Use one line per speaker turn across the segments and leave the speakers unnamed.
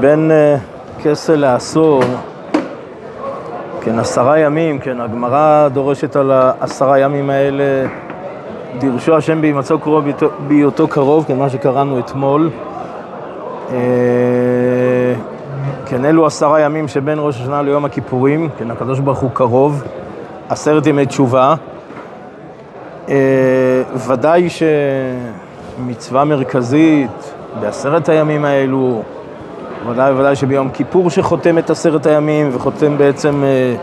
בין אה, כסל לעשור, כן, עשרה ימים, כן, הגמרא דורשת על העשרה ימים האלה, דירשו השם בהימצאו קרוב בהיותו קרוב, כן, מה שקראנו אתמול. אה, כן, אלו עשרה ימים שבין ראש השנה ליום הכיפורים, כן, הקדוש ברוך הוא קרוב, עשרת ימי תשובה. אה, ודאי שמצווה מרכזית בעשרת הימים האלו, ודאי וודאי שביום כיפור שחותם את עשרת הימים וחותם בעצם אה,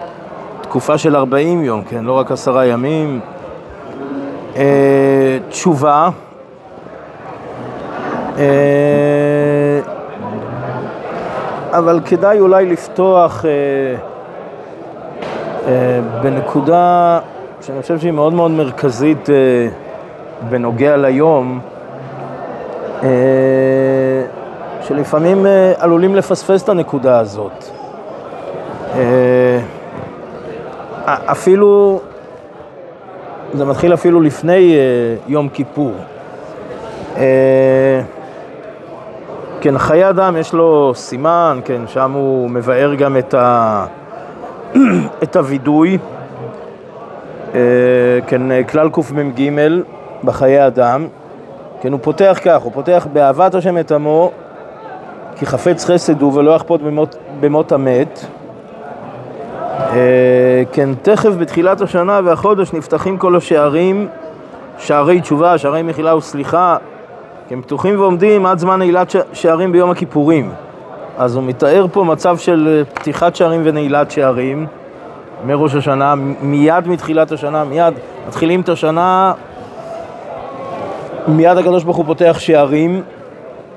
תקופה של ארבעים יום, כן, לא רק עשרה ימים. אה, תשובה, אה, אבל כדאי אולי לפתוח אה, אה, בנקודה שאני חושב שהיא מאוד מאוד מרכזית אה, בנוגע ליום, אה, שלפעמים אה, עלולים לפספס את הנקודה הזאת. אה, אפילו, זה מתחיל אפילו לפני אה, יום כיפור. אה, כן, חיי אדם יש לו סימן, כן, שם הוא מבאר גם את, ה... את הווידוי. כן, כלל קמ"ג בחיי אדם. כן, הוא פותח כך, הוא פותח באהבת השם את עמו, כי חפץ חסד הוא ולא יחפות במות, במות המת. אה, כן, תכף בתחילת השנה והחודש נפתחים כל השערים, שערי תשובה, שערי מחילה וסליחה, הם פתוחים ועומדים עד זמן נעילת שערים ביום הכיפורים. אז הוא מתאר פה מצב של אה, פתיחת שערים ונעילת שערים. מראש השנה, מיד מתחילת השנה, מיד מתחילים את השנה, מיד הקדוש ברוך הוא פותח שערים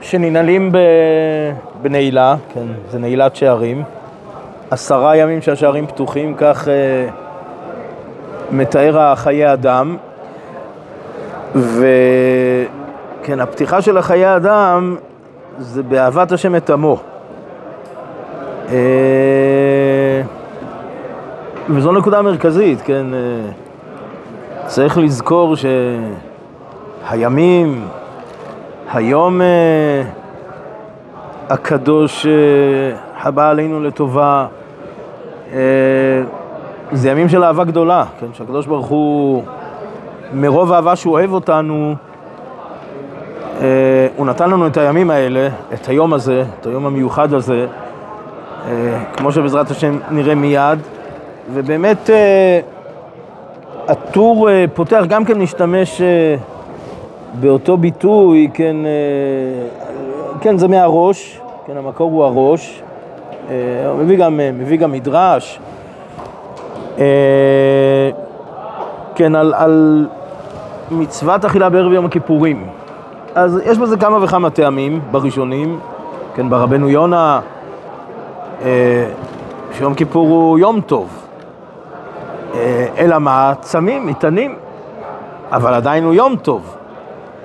שננעלים בנעילה, כן, זה נעילת שערים. עשרה ימים שהשערים פתוחים, כך אה, מתאר החיי אדם. ו... כן, הפתיחה של החיי אדם זה באהבת השם את עמו. אה, וזו נקודה מרכזית, כן? אה, צריך לזכור שהימים, היום אה, הקדוש הבא עלינו לטובה, זה ימים של אהבה גדולה, כן? שהקדוש ברוך הוא, מרוב אהבה שהוא אוהב אותנו, אה, הוא נתן לנו את הימים האלה, את היום הזה, את היום המיוחד הזה, אה, כמו שבעזרת השם נראה מיד, ובאמת אה, הטור פותח גם כן להשתמש באותו ביטוי, כן, כן זה מהראש, כן, המקור הוא הראש, מביא גם, מביא גם מדרש, כן, על, על מצוות אכילה בערב יום הכיפורים. אז יש בזה כמה וכמה טעמים בראשונים, כן, ברבנו יונה, אה, שיום כיפור הוא יום טוב, אה, אלא מה? צמים, מטענים, אבל עדיין הוא יום טוב.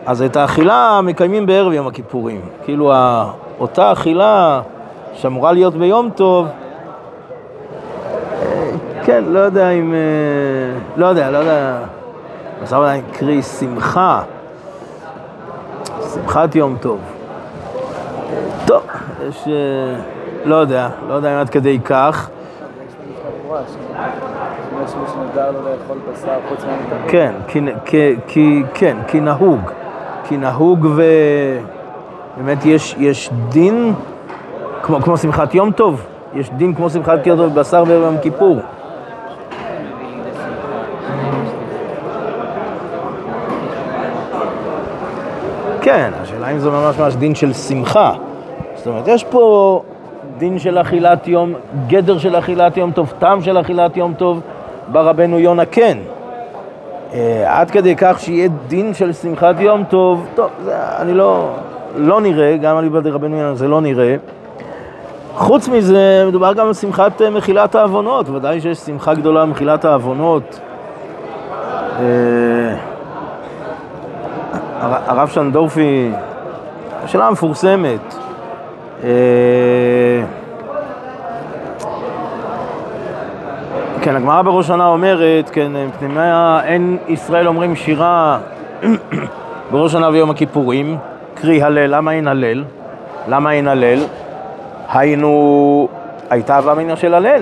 אז את האכילה מקיימים בערב יום הכיפורים. כאילו אותה אכילה שאמורה להיות ביום טוב, אה, כן, לא יודע אם... אה, לא יודע, לא יודע. משא ומתן קרי שמחה. שמחת יום טוב. טוב, יש... אה, לא יודע, לא יודע אם עד כדי כך. כן, כי, כן, כי נהוג. כי נהוג ובאמת יש, יש דין, כמו, כמו שמחת יום טוב, יש דין כמו שמחת יום טוב בבשר בערב יום כיפור. כן, השאלה אם זה ממש ממש דין של שמחה. זאת אומרת, יש פה דין של אכילת יום, גדר של אכילת יום טוב, טעם של אכילת יום טוב, ברבנו יונה כן. אה, עד כדי כך שיהיה דין של שמחת יום טוב, טוב, זה, אני לא, לא נראה, גם על ידי רבנו זה לא נראה. חוץ מזה, מדובר גם על שמחת אה, מחילת העוונות, ודאי שיש שמחה גדולה במחילת העוונות. אה, הרב שנדורפי, שאלה מפורסמת. כן, הגמרא בראש שנה אומרת, כן, פנימיה, אין ישראל אומרים שירה בראש שנה ויום הכיפורים, קרי הלל, למה אין הלל? למה אין הלל? היינו, הייתה הווה אמינא של הלל.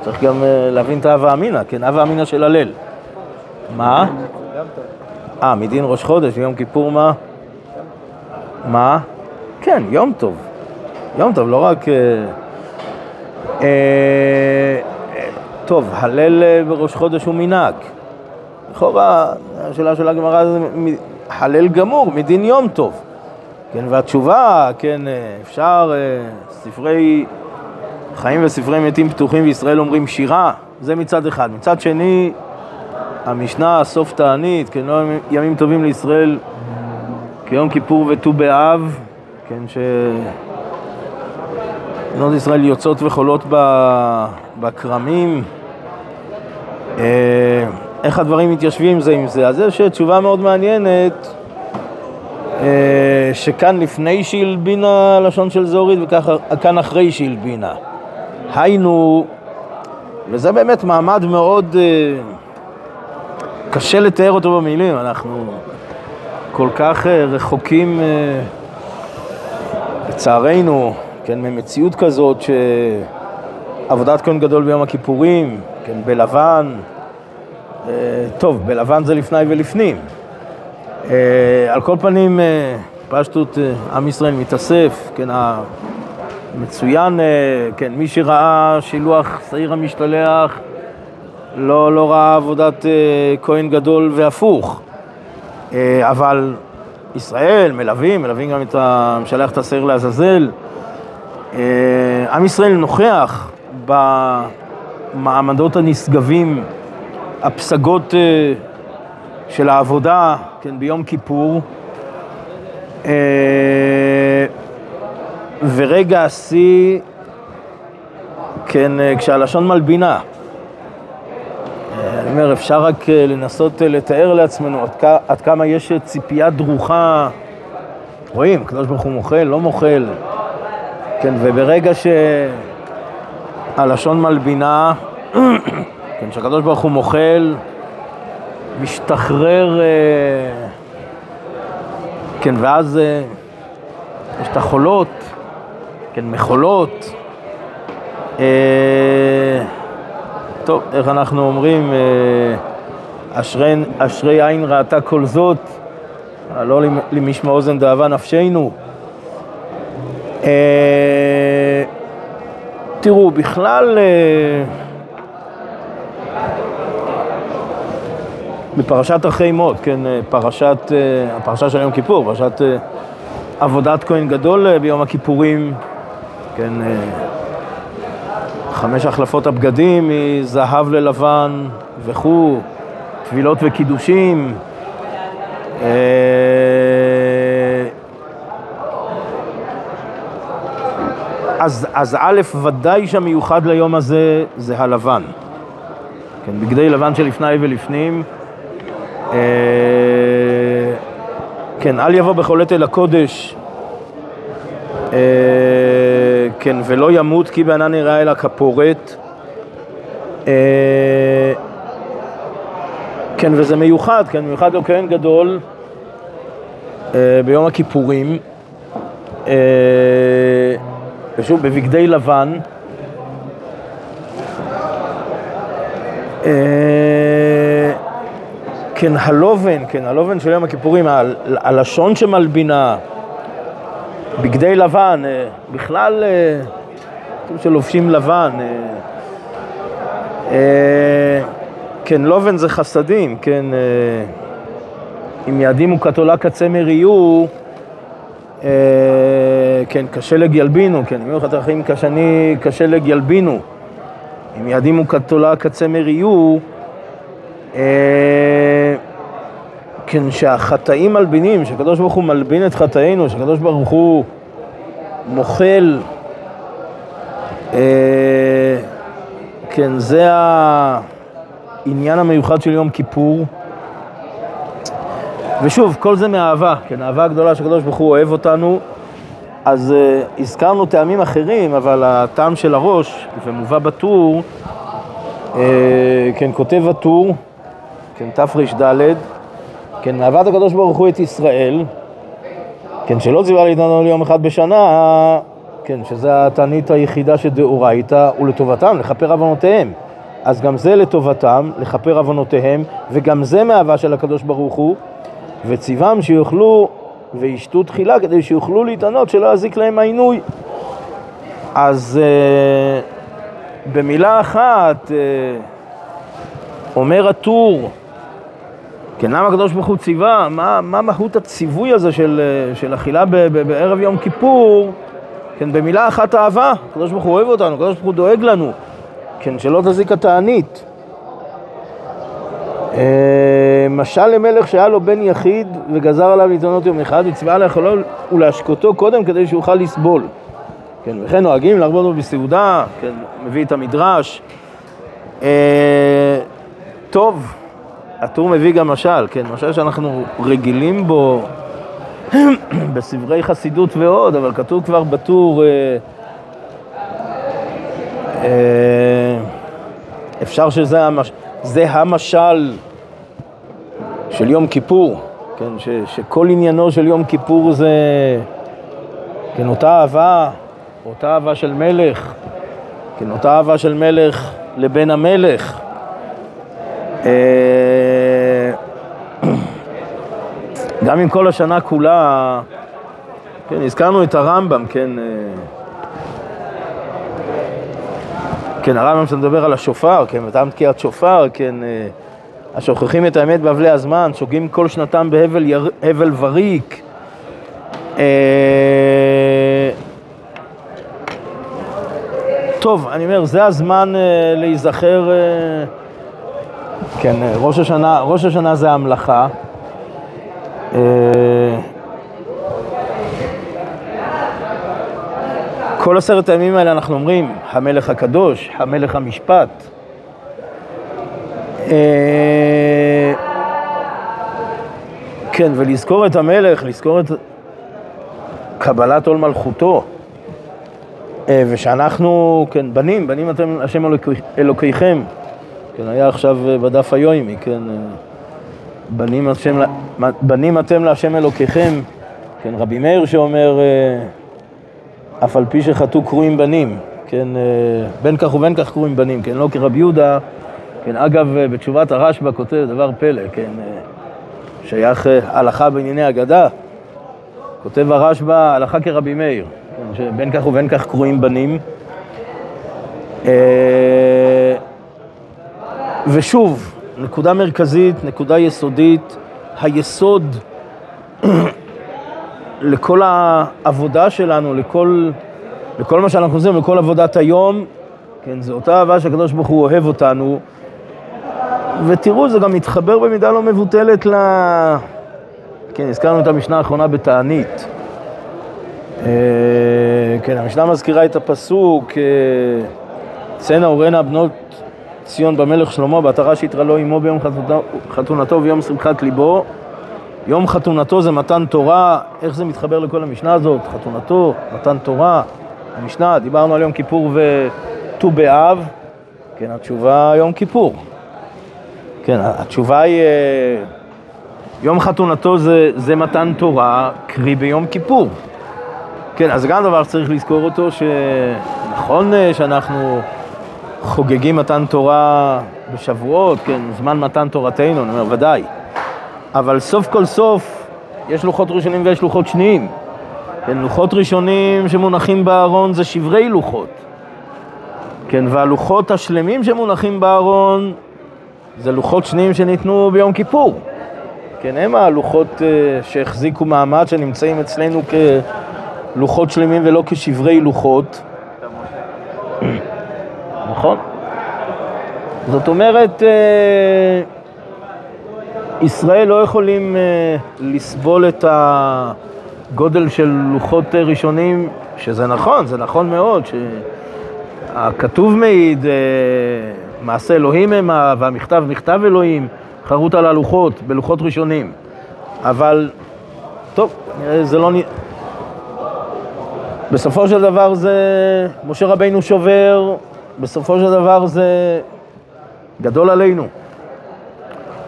צריך גם אה, להבין את ההווה אמינא, כן, הווה אמינא של הלל. מה? אה, מדין ראש חודש, יום כיפור מה? מה? כן, יום טוב. יום טוב, לא רק... אה, אה, טוב, הלל אה, בראש חודש הוא מנהג. לכאורה, השאלה של הגמרא זה הלל גמור, מדין יום טוב. כן, והתשובה, כן, אה, אפשר, אה, ספרי חיים וספרי מתים פתוחים בישראל אומרים שירה, זה מצד אחד. מצד שני, המשנה, סוף תענית, כן, לא ימים- טובים לישראל כיום כיפור וט"ו באב, כן, ש... בנות ישראל יוצאות וחולות בכרמים. אה, איך הדברים מתיישבים זה עם זה? אז יש תשובה מאוד מעניינת, אה, שכאן לפני שהלבינה הלשון של זורית וכאן אחרי שהלבינה. היינו, וזה באמת מעמד מאוד אה, קשה לתאר אותו במילים, אנחנו כל כך אה, רחוקים, אה, לצערנו, כן, ממציאות כזאת שעבודת כהן גדול ביום הכיפורים, כן, בלבן, אה, טוב, בלבן זה לפני ולפנים. אה, על כל פנים, אה, פשטות, אה, עם ישראל מתאסף, כן, המצוין, אה, כן, מי שראה שילוח שעיר המשתלח, לא, לא ראה עבודת אה, כהן גדול והפוך. אה, אבל ישראל מלווים, מלווים גם את המשלח את השעיר לעזאזל. אה, עם ישראל נוכח במעמדות הנשגבים, הפסגות אה, של העבודה, כן, ביום כיפור. אה, ורגע השיא, כן, אה, כשהלשון מלבינה. אני אומר, אפשר רק לנסות לתאר לעצמנו עד, עד כמה יש ציפייה דרוכה. רואים, הקדוש ברוך הוא מוחל, לא מוחל. כן, וברגע שהלשון מלבינה, כן, שהקדוש ברוך הוא מוחל, משתחרר, אה, כן, ואז אה, יש את החולות, כן, מחולות. אה, טוב, איך אנחנו אומרים, אשרי, אשרי עין ראתה כל זאת, לא למ- למשמע אוזן דאבה נפשנו. תראו, בכלל, בפרשת אחרי מות, כן, אה, פרשת, אה, הפרשה של יום כיפור, פרשת אה, עבודת כהן גדול ביום הכיפורים, כן, חמש החלפות הבגדים מזהב ללבן וכו', טבילות וקידושים. אז, אז א', ודאי שהמיוחד ליום הזה זה הלבן. כן, בגדי לבן שלפני ולפנים. אה, כן, אל יבוא עת אל הקודש. אה, כן, ולא ימות כי בענן נראה אלא כפורת. אה, כן, וזה מיוחד, כן, מיוחד לו כהן גדול ביום הכיפורים. ושוב, בבגדי לבן. כן, הלובן, כן, הלובן של יום הכיפורים, הלשון שמלבינה, בגדי לבן, אה, בכלל, אה, שלובשים לבן. אה, כן, לובן זה חסדים, כן, אם יעדים וכתולה כצמר יהיו, כן, כשלג ילבינו, כן, אם יהיו לך כשני, כשלג ילבינו. אם יעדים וכתולה כצמר יהיו, כן, שהחטאים מלבינים, שהקדוש ברוך הוא מלבין את חטאינו, שהקדוש ברוך הוא מוחל, אה, כן, זה העניין המיוחד של יום כיפור. ושוב, כל זה מאהבה, כן, אהבה גדולה שהקדוש ברוך הוא אוהב אותנו. אז uh, הזכרנו טעמים אחרים, אבל הטעם של הראש, ומובא בטור, uh, כן, כותב הטור, כן, תר"ד, כן, אהבת הקדוש ברוך הוא את ישראל, כן, שלא ציווה להתנדנו ליום אחד בשנה, כן, שזה התענית היחידה שדאורייתא, ולטובתם, לכפר עוונותיהם. אז גם זה לטובתם, לכפר עוונותיהם, וגם זה מאהבה של הקדוש ברוך הוא, וציוום שיוכלו וישתו תחילה כדי שיוכלו להתענות שלא יזיק להם העינוי. אז uh, במילה אחת uh, אומר הטור, כן, למה הקדוש ברוך הוא ציווה? מה, מה מהות הציווי הזה של, אה, של אכילה ב, ב, בערב יום כיפור? כן, במילה אחת אהבה, הקדוש ברוך הוא אוהב אותנו, הקדוש ברוך הוא דואג לנו, כן, שלא תזיק התענית. אה, משל למלך שהיה לו בן יחיד וגזר עליו להתענות יום אחד, מצווה לאכולו ולהשקותו קודם כדי שיוכל לסבול. כן, וכן נוהגים להרבות בו בסעודה, כן, מביא את המדרש. אה, טוב, הטור מביא גם משל, כן, משל שאנחנו רגילים בו בסברי חסידות ועוד, אבל כתוב כבר בטור, אה, אה, אפשר שזה המש, המשל של יום כיפור, כן, ש, שכל עניינו של יום כיפור זה, כן, אותה אהבה, אותה אהבה של מלך, כן, אותה אהבה של מלך לבן המלך. אה, גם עם כל השנה כולה, כן, הזכרנו את הרמב"ם, כן, אה, כן, הרמב"ם שמדבר על השופר, כן, וטעם תקיעת שופר, כן, אה, השוכחים את האמת באבלי הזמן, שוגים כל שנתם בהבל יר... וריק. טוב, אני אומר, זה הזמן להיזכר כן, ראש השנה, ראש השנה זה המלאכה. אה, כל עשרת הימים האלה אנחנו אומרים, המלך הקדוש, המלך המשפט. אה, כן, ולזכור את המלך, לזכור את קבלת עול מלכותו, אה, ושאנחנו, כן, בנים, בנים אתם השם אלוקיכם. כן, היה עכשיו בדף היומי, כן, בנים, השם, בנים אתם להשם אלוקיכם, כן, רבי מאיר שאומר, אה, אף על פי שחטאו קרויים בנים, כן, בין כך ובין כך קרויים בנים, כן, לא כרבי יהודה, כן, אגב, בתשובת הרשב"א כותב דבר פלא, כן, שייך הלכה בענייני אגדה, כותב הרשב"א הלכה כרבי מאיר, כן, שבין כך ובין כך קרויים בנים. ושוב, נקודה מרכזית, נקודה יסודית, היסוד לכל העבודה שלנו, לכל, לכל מה שאנחנו עושים, לכל עבודת היום, כן, זו אותה אהבה שהקדוש ברוך הוא אוהב אותנו, ותראו, זה גם מתחבר במידה לא מבוטלת ל... כן, הזכרנו את המשנה האחרונה בתענית. אה, כן, המשנה מזכירה את הפסוק, צאנה אורנה בנות ציון במלך שלמה, בעטרה שהתראה לו עמו ביום חתונתו וביום שמחת ליבו. יום חתונתו זה מתן תורה, איך זה מתחבר לכל המשנה הזאת? חתונתו, מתן תורה, המשנה, דיברנו על יום כיפור וט"ו באב, כן, התשובה יום כיפור. כן, התשובה היא, אה, יום חתונתו זה, זה מתן תורה, קרי ביום כיפור. כן, אז גם דבר שצריך לזכור אותו, שנכון אה, שאנחנו... חוגגים מתן תורה בשבועות, כן, זמן מתן תורתנו, אני אומר, ודאי. אבל סוף כל סוף יש לוחות ראשונים ויש לוחות שניים. כן, לוחות ראשונים שמונחים בארון זה שברי לוחות. כן, והלוחות השלמים שמונחים בארון זה לוחות שניים שניתנו ביום כיפור. כן, הם הלוחות uh, שהחזיקו מעמד, שנמצאים אצלנו כלוחות שלמים ולא כשברי לוחות. נכון? זאת אומרת, אה, ישראל לא יכולים אה, לסבול את הגודל של לוחות אה, ראשונים, שזה נכון, זה נכון מאוד, שהכתוב מעיד, מעשה אלוהים המה, והמכתב מכתב אלוהים, חרוט על הלוחות, בלוחות ראשונים. אבל, טוב, זה לא... בסופו של דבר זה, משה רבינו שובר בסופו של דבר זה גדול עלינו.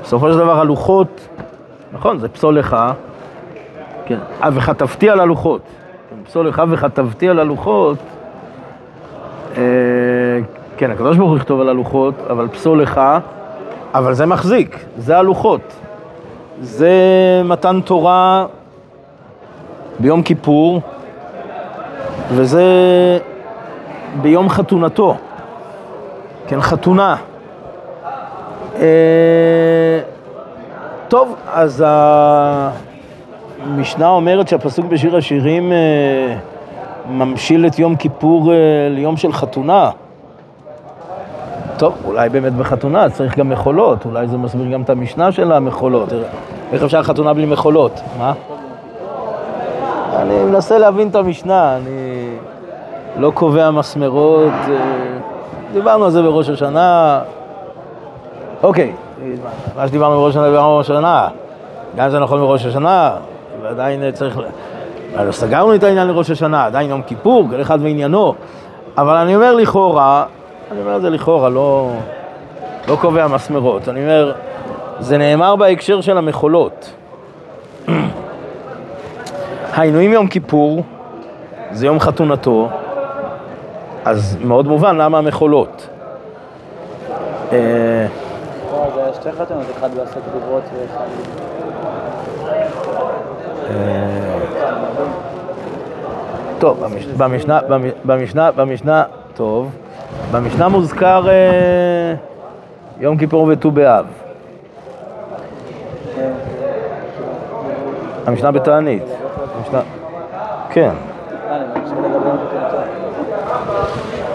בסופו של דבר הלוחות, נכון, זה פסול לך, כן, וכתבתי על הלוחות. פסולך וכתבתי על הלוחות, אה, כן, הקדוש ברוך הוא יכתוב על הלוחות, אבל פסולך, אבל זה מחזיק, זה הלוחות. זה מתן תורה ביום כיפור, וזה ביום חתונתו. כן, חתונה. אה, טוב, אז המשנה אומרת שהפסוק בשיר השירים אה, ממשיל את יום כיפור אה, ליום של חתונה. טוב, אולי באמת בחתונה צריך גם מחולות, אולי זה מסביר גם את המשנה של המחולות. איך אפשר חתונה בלי מחולות? מה? אני מנסה להבין את המשנה, אני לא קובע מסמרות. דיברנו על זה בראש השנה. אוקיי, מה שדיברנו בראש השנה, דיברנו בראש השנה. גם זה נכון בראש השנה, ועדיין צריך... אז סגרנו את העניין לראש השנה, עדיין יום כיפור, כל אחד ועניינו. אבל אני אומר לכאורה, אני אומר את זה לכאורה, לא, לא קובע מסמרות. אני אומר, זה נאמר בהקשר של המחולות. היינו, אם יום כיפור זה יום חתונתו, אז מאוד מובן למה המחולות.
אה.
אה, טוב, במשנה, במשנה, במשנה, טוב, במשנה מוזכר אה, יום כיפור וט"ו באב. המשנה בתענית. כן.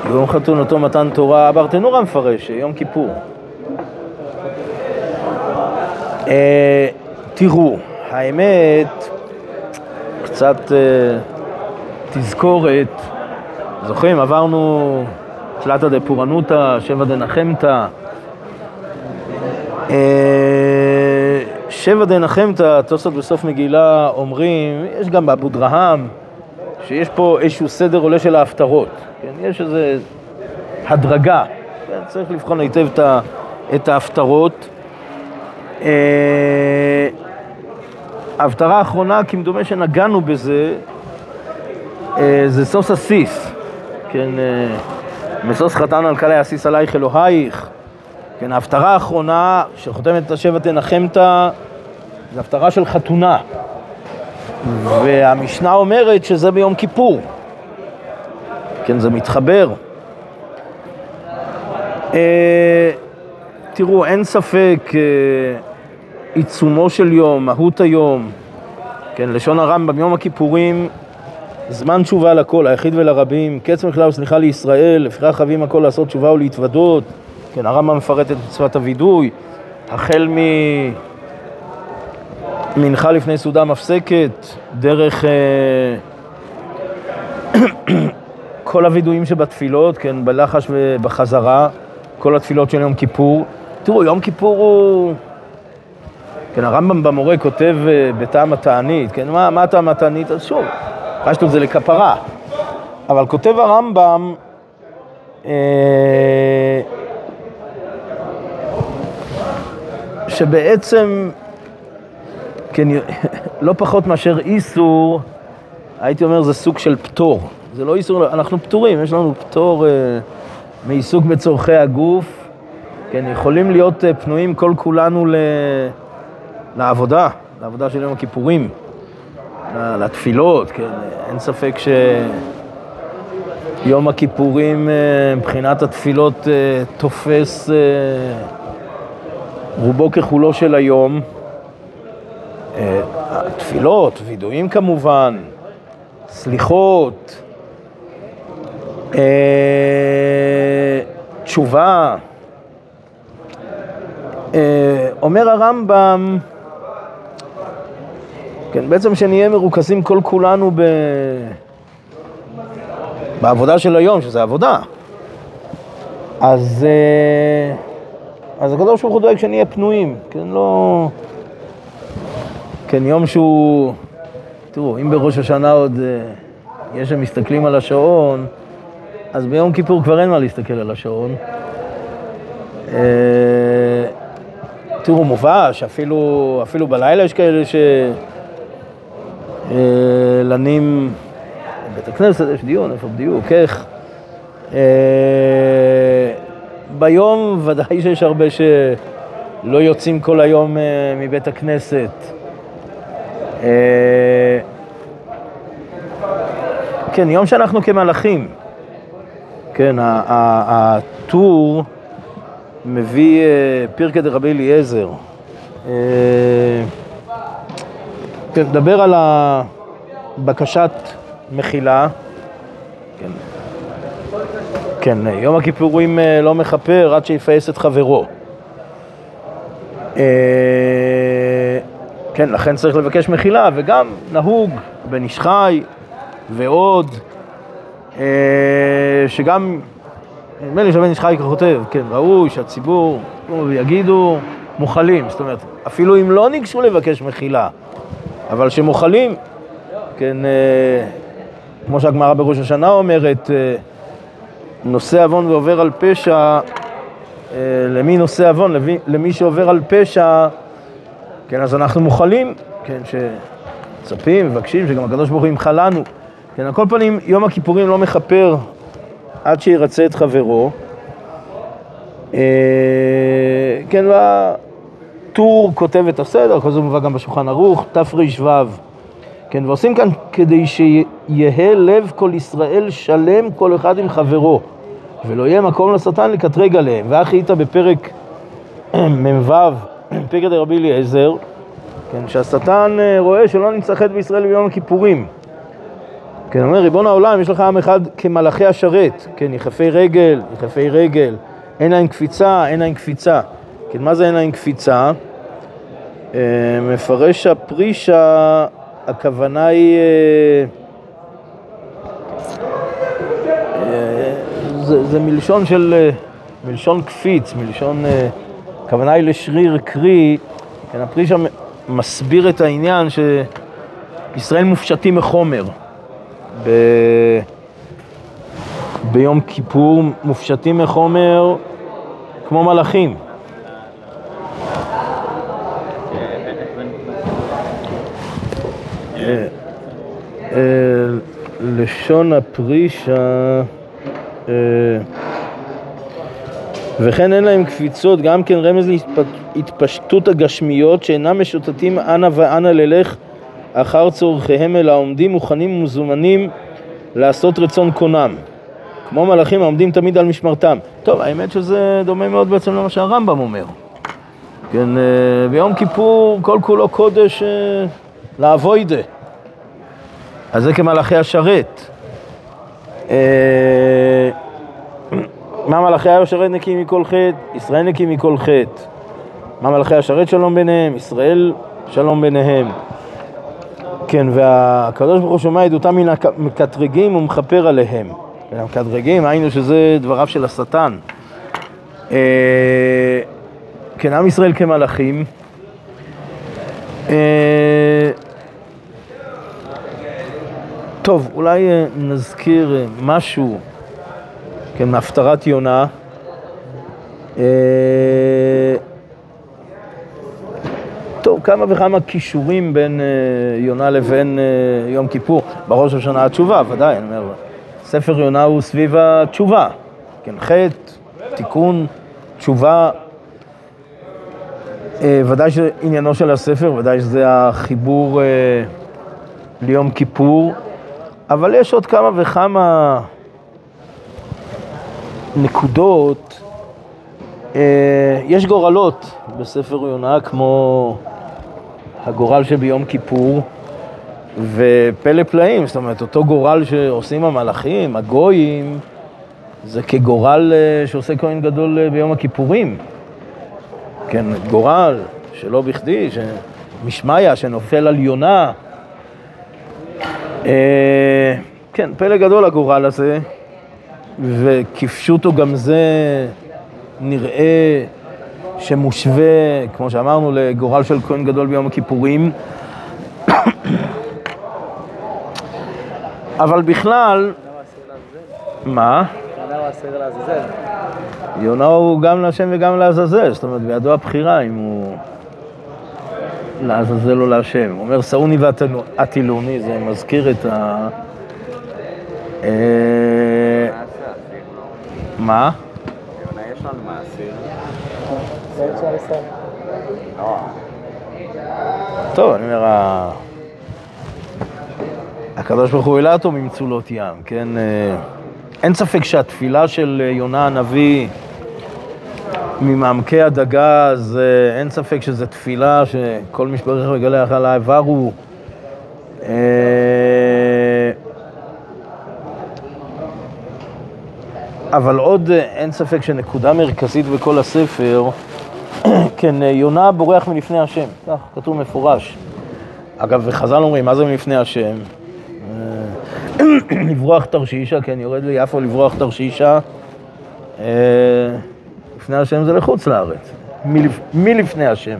יום חתונתו מתן תורה, אברטנורה מפרש, יום כיפור. אה, תראו, האמת, קצת אה, תזכורת, זוכרים, עברנו תלתא דפורענותא, שבע דנחמתא. אה, שבע דנחמתא, תוספות בסוף מגילה אומרים, יש גם באבו שיש פה איזשהו סדר עולה של ההפטרות. כן, יש איזו הדרגה, כן, צריך לבחון היטב את ההפטרות. אה, ההפטרה האחרונה, כמדומה שנגענו בזה, אה, זה סוס הסיס, כן, אה, משוש חתן על קלי הסיס עלייך אלוהיך, כן, ההפטרה האחרונה שחותמת את השבע תנחמת, זה הפטרה של חתונה, והמשנה אומרת שזה ביום כיפור. כן, זה מתחבר. אה, תראו, אין ספק, אה, עיצומו של יום, מהות היום, כן, לשון הרמב"ם, יום הכיפורים, זמן תשובה לכל, היחיד ולרבים, קץ מכלל וסליחה לישראל, לפיכך חייבים הכל לעשות תשובה ולהתוודות, כן, הרמב"ם מפרט את מצוות הווידוי, החל מ... מנחה לפני סעודה מפסקת, דרך אה, כל הווידויים שבתפילות, כן, בלחש ובחזרה, כל התפילות של יום כיפור. תראו, יום כיפור הוא... כן, הרמב"ם במורה כותב אה, בטעם התענית, כן, מה, מה טעם התענית? אז שוב, פשטות זה לכפרה. אבל כותב הרמב"ם, אה, שבעצם, כן, לא פחות מאשר איסור, הייתי אומר זה סוג של פטור. זה לא איסור, אנחנו פטורים, יש לנו פטור אה, מעיסוק בצורכי הגוף, כן, יכולים להיות אה, פנויים כל כולנו ל... לעבודה, לעבודה של יום הכיפורים, לתפילות, כן, אין ספק שיום הכיפורים אה, מבחינת התפילות אה, תופס אה, רובו ככולו של היום. תפילות, וידויים כמובן, סליחות, אה, תשובה. אה, אומר הרמב"ם, כן, בעצם שנהיה מרוכזים כל כולנו ב... בעבודה של היום, שזה עבודה. אז, אה, אז הקדוש ברוך הוא דואג שנהיה פנויים, כן, לא... כן, יום שהוא... תראו, אם בראש השנה עוד יש שמסתכלים על השעון, אז ביום כיפור כבר אין מה להסתכל על השעון. אה, תראו, מובא שאפילו בלילה יש כאלה שלנים בבית הכנסת יש דיון, איפה בדיוק, איך. אה, ביום ודאי שיש הרבה שלא יוצאים כל היום אה, מבית הכנסת. אה, כן, יום שאנחנו כמלאכים. כן, הטור מביא אה, פרקי דרבי אליעזר. אה, כן, נדבר על הבקשת מחילה. כן, כן, יום הכיפורים לא מכפר עד שיפייס את חברו. כן, לכן צריך לבקש מחילה, וגם נהוג בן איש חי ועוד, אה, שגם, נדמה לי שבן איש חי כך כותב, כן, ראוי שהציבור יגידו מוחלים, זאת אומרת, אפילו אם לא ניגשו לבקש מחילה, אבל שמוחלים, כן, אה, כמו שהגמרא בראש השנה אומרת, אה, נושא עוון ועובר על פשע, למי נושא עוון? למי שעובר על פשע, כן, אז אנחנו מוחלים, כן, שמצפים, מבקשים, שגם הקדוש ברוך הוא ימחל לנו. כן, על כל פנים, יום הכיפורים לא מכפר עד שירצה את חברו. אה, כן, והטור כותב את הסדר, כל זה מובא גם בשולחן ערוך, תר"ו. כן, ועושים כאן כדי שיהא לב כל ישראל שלם כל אחד עם חברו, ולא יהיה מקום לשטן לקטרג עליהם. ואחי איתה בפרק מ"ו, פרק דרבי אליעזר, כן, שהשטן אה, רואה שלא נמצא חטא בישראל ביום הכיפורים. כן, אומר, ריבון העולם, יש לך עם אחד כמלאכי השרת, כן, יחפי רגל, יחפי רגל, אין להם קפיצה, אין להם קפיצה. כן, מה זה אין להם קפיצה? אה, מפרש הפרישה, הכוונה היא... אה, אה, זה, זה מלשון של... אה, מלשון קפיץ, מלשון... הכוונה היא לשריר קרי, כן, הפרישה מסביר את העניין שישראל מופשטים מחומר. ב... ביום כיפור מופשטים מחומר כמו מלאכים. אה, אה, לשון הפרישה, אה, וכן אין להם קפיצות, גם כן רמז להתפשטות הגשמיות שאינם משוטטים אנה ואנה ללך אחר צורכיהם אלא עומדים מוכנים ומזומנים לעשות רצון קונם. כמו מלאכים העומדים תמיד על משמרתם. טוב, האמת שזה דומה מאוד בעצם למה שהרמב"ם אומר. כן, אה, ביום כיפור כל כולו קודש אה, לאבוידה. אז זה כמלאכי השרת. מה מלאכי השרת נקיים מכל חטא? ישראל נקיים מכל חטא. מה מלאכי השרת שלום ביניהם? ישראל שלום ביניהם. כן, והקדוש ברוך הוא שומע עדותם מן המקטרגים ומכפר עליהם. המקטרגים, היינו שזה דבריו של השטן. אה, כן, עם ישראל כמלאכים. אה, טוב, אולי אה, נזכיר אה, משהו, כן, מהפטרת יונה. אה, טוב, כמה וכמה כישורים בין אה, יונה לבין אה, יום כיפור. בראש השנה התשובה, ודאי, אני אומר, ספר יונה הוא סביב התשובה. כן, חטא, תיקון, תשובה. ודאי שעניינו של הספר, ודאי שזה החיבור ליום כיפור, אבל יש עוד כמה וכמה נקודות. אה, יש גורלות בספר יונה כמו הגורל שביום כיפור, ופלא פלאים, זאת אומרת, אותו גורל שעושים המלאכים, הגויים, זה כגורל אה, שעושה כהן גדול אה, ביום הכיפורים. כן, גורל שלא בכדי, משמיא שנופל על יונה. כן, פלא גדול הגורל הזה, וכפשוטו גם זה נראה שמושווה, כמו שאמרנו, לגורל של כהן גדול ביום הכיפורים. אבל בכלל, מה?
יונה הוא
גם להשם וגם לעזאזל, זאת אומרת, בידו הבחירה אם הוא לעזאזל או להשם. הוא אומר, שאוני והטילוני, זה מזכיר את, ה... מה?
יונה יש לנו מעשיר.
טוב, אני אומר, הקדוש ברוך הוא העלה אותו ממצולות ים, כן? אה, אין ספק שהתפילה של אה, יונה הנביא ממעמקי הדגז, אה, אין ספק שזו תפילה שכל מי שברך וגלח על האיבר הוא... אה, אבל עוד אה, אין ספק שנקודה מרכזית בכל הספר, כן, אה, יונה בורח מלפני השם, כך כתוב מפורש. אגב, וחז"ל אומרים, מה זה מלפני השם? אה, לברוח תרשישה, כן, יורד ליפו לברוח תרשישה. לפני השם זה לחוץ לארץ, מלפ... מלפני השם.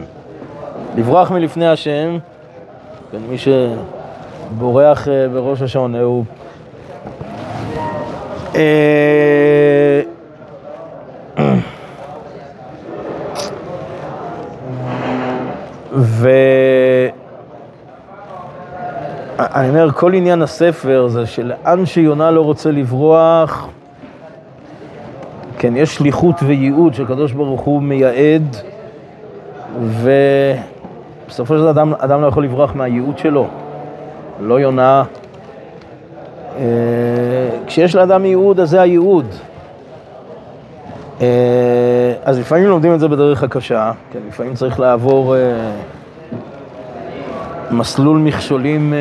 לברוח מלפני השם, כן, מי שבורח בראש השעונה הוא... אה, ו... אני אומר, כל עניין הספר זה שלאן שיונה לא רוצה לברוח, כן, יש שליחות וייעוד שהקדוש ברוך הוא מייעד, ובסופו של דבר אדם, אדם לא יכול לברוח מהייעוד שלו. לא יונה. אה, כשיש לאדם ייעוד, אז זה הייעוד. אה, אז לפעמים לומדים את זה בדרך הקשה, כן, לפעמים צריך לעבור אה, מסלול מכשולים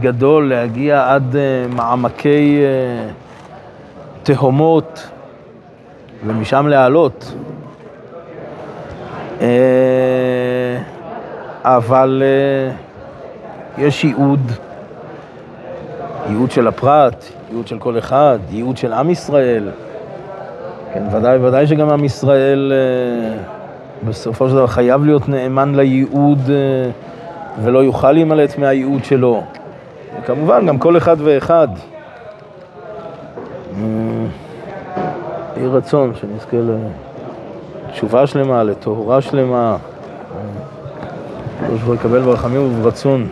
גדול, להגיע עד מעמקי תהומות ומשם לעלות. אבל יש ייעוד, ייעוד של הפרט, ייעוד של כל אחד, ייעוד של עם ישראל. כן, ודאי, ודאי שגם עם ישראל אה, בסופו של דבר חייב להיות נאמן לייעוד אה, ולא יוכל להימלט מהייעוד שלו. וכמובן, גם כל אחד ואחד. אה, יהי רצון שנזכה לתשובה שלמה, לטהרה שלמה. ברוך הוא יקבל ברחמים וברצון.